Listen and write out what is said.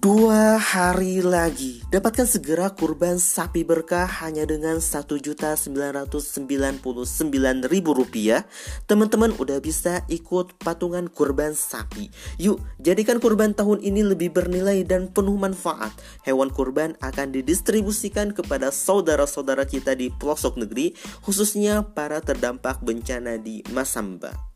Dua hari lagi, dapatkan segera kurban sapi berkah hanya dengan Rp1.999.000. Teman-teman udah bisa ikut patungan kurban sapi. Yuk, jadikan kurban tahun ini lebih bernilai dan penuh manfaat. Hewan kurban akan didistribusikan kepada saudara-saudara kita di pelosok negeri, khususnya para terdampak bencana di Masamba.